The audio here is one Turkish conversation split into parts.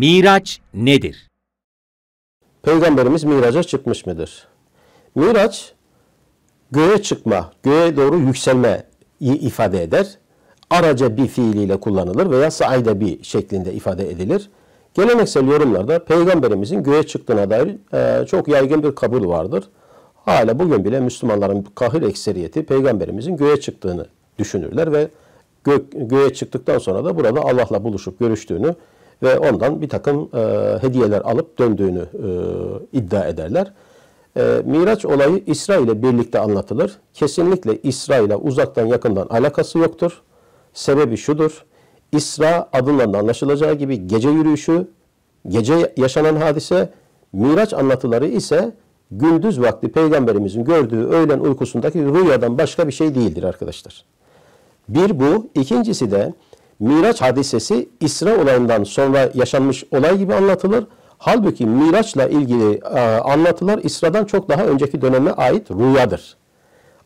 Miraç nedir? Peygamberimiz miraca çıkmış mıdır? Miraç göğe çıkma, göğe doğru yükselme ifade eder. Araca bir fiiliyle kullanılır veya saide bir şeklinde ifade edilir. Geleneksel yorumlarda peygamberimizin göğe çıktığına dair e, çok yaygın bir kabul vardır. Hala bugün bile Müslümanların kahir ekseriyeti peygamberimizin göğe çıktığını düşünürler ve gö göğe çıktıktan sonra da burada Allah'la buluşup görüştüğünü ve ondan bir takım e, hediyeler alıp döndüğünü e, iddia ederler. E, Miraç olayı İsra ile birlikte anlatılır. Kesinlikle İsra ile uzaktan yakından alakası yoktur. Sebebi şudur. İsra adından da anlaşılacağı gibi gece yürüyüşü, gece yaşanan hadise, Miraç anlatıları ise gündüz vakti peygamberimizin gördüğü öğlen uykusundaki rüyadan başka bir şey değildir arkadaşlar. Bir bu. ikincisi de Miraç hadisesi İsra olayından sonra yaşanmış olay gibi anlatılır. Halbuki Miraç'la ilgili e, anlatılar İsra'dan çok daha önceki döneme ait rüyadır.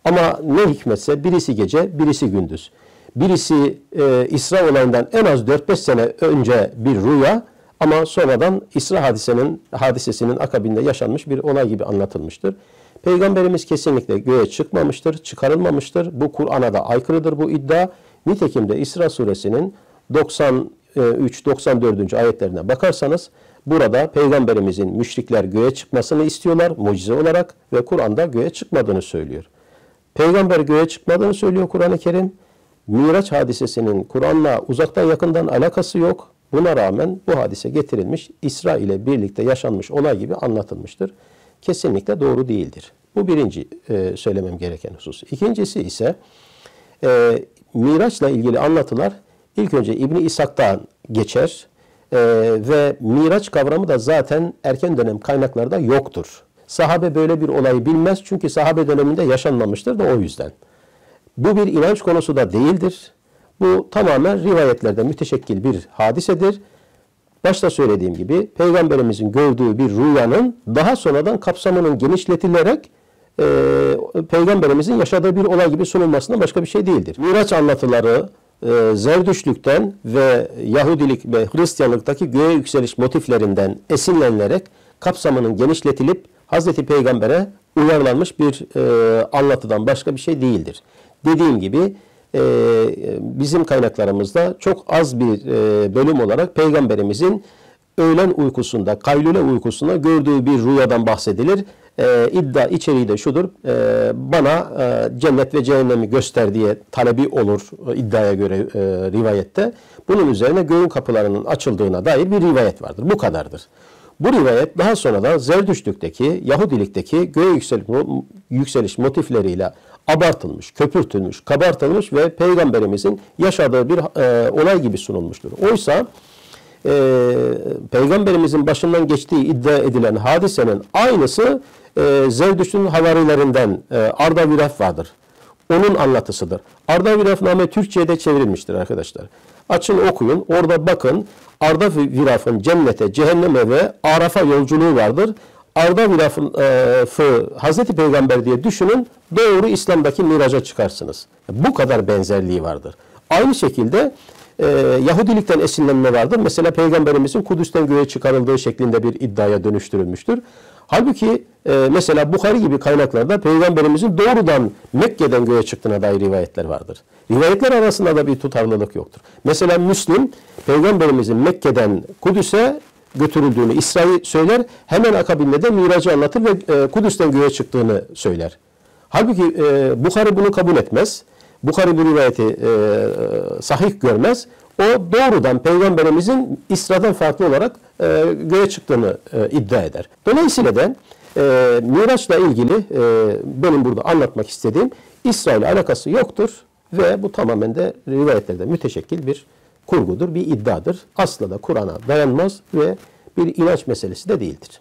Ama ne hikmetse birisi gece, birisi gündüz. Birisi e, İsra olayından en az 4-5 sene önce bir rüya ama sonradan İsra hadisenin hadisesinin akabinde yaşanmış bir olay gibi anlatılmıştır. Peygamberimiz kesinlikle göğe çıkmamıştır, çıkarılmamıştır. Bu Kur'an'a da aykırıdır bu iddia. Nitekim de İsra suresinin 93-94. ayetlerine bakarsanız burada peygamberimizin müşrikler göğe çıkmasını istiyorlar mucize olarak ve Kur'an'da göğe çıkmadığını söylüyor. Peygamber göğe çıkmadığını söylüyor Kur'an-ı Kerim. Miraç hadisesinin Kur'an'la uzaktan yakından alakası yok. Buna rağmen bu hadise getirilmiş, İsra ile birlikte yaşanmış olay gibi anlatılmıştır. Kesinlikle doğru değildir. Bu birinci e, söylemem gereken husus. İkincisi ise e, Miraç'la ilgili anlatılar ilk önce İbni İshak'tan geçer e, ve Miraç kavramı da zaten erken dönem kaynaklarda yoktur. Sahabe böyle bir olayı bilmez çünkü sahabe döneminde yaşanmamıştır da o yüzden. Bu bir inanç konusu da değildir. Bu tamamen rivayetlerde müteşekkil bir hadisedir. Başta söylediğim gibi Peygamberimizin gördüğü bir rüyanın daha sonradan kapsamının genişletilerek e, Peygamberimizin yaşadığı bir olay gibi sunulmasından başka bir şey değildir. Miraç anlatıları e, Zerdüşlükten ve Yahudilik ve Hristiyanlıktaki göğe yükseliş motiflerinden esinlenilerek kapsamının genişletilip Hazreti Peygamber'e uyarlanmış bir e, anlatıdan başka bir şey değildir. Dediğim gibi e, bizim kaynaklarımızda çok az bir e, bölüm olarak Peygamberimizin öğlen uykusunda, kaylule uykusunda gördüğü bir rüyadan bahsedilir. E, iddia içeriği de şudur, e, bana e, cennet ve cehennemi göster diye talebi olur e, iddiaya göre e, rivayette. Bunun üzerine göğün kapılarının açıldığına dair bir rivayet vardır. Bu kadardır. Bu rivayet daha sonra da Zerdüştlükteki, Yahudilikteki göğe yükseliş, yükseliş motifleriyle abartılmış, köpürtülmüş, kabartılmış ve Peygamberimizin yaşadığı bir e, olay gibi sunulmuştur. Oysa e, Peygamberimizin başından geçtiği iddia edilen hadisenin aynısı e, Zevdüş'ün havarilerinden e, Arda Viraf vardır. Onun anlatısıdır. Arda Virafname Türkçe'de çevrilmiştir arkadaşlar. Açın okuyun, orada bakın Arda Viraf'ın cennete, cehenneme ve Araf'a yolculuğu vardır. Arda Viraf'ı Hazreti Peygamber diye düşünün, doğru İslam'daki miraca çıkarsınız. Bu kadar benzerliği vardır. Aynı şekilde e, Yahudilikten esinlenme vardır. Mesela Peygamberimizin Kudüs'ten göğe çıkarıldığı şeklinde bir iddiaya dönüştürülmüştür. Halbuki e, mesela Bukhari gibi kaynaklarda Peygamberimizin doğrudan Mekke'den göğe çıktığına dair rivayetler vardır. Rivayetler arasında da bir tutarlılık yoktur. Mesela Müslim Peygamberimizin Mekke'den Kudüs'e götürüldüğünü İsra'yı söyler. Hemen akabinde de Mirac'ı anlatır ve e, Kudüs'ten göğe çıktığını söyler. Halbuki e, Bukhari bunu kabul etmez. Bukhari bu rivayeti e, sahih görmez. O doğrudan Peygamberimizin İsra'dan farklı olarak e, göğe çıktığını e, iddia eder. Dolayısıyla da e, Miraç'la ilgili e, benim burada anlatmak istediğim İsra ile alakası yoktur ve bu tamamen de rivayetlerde müteşekkil bir kurgudur, bir iddiadır. Asla da Kur'an'a dayanmaz ve bir inanç meselesi de değildir.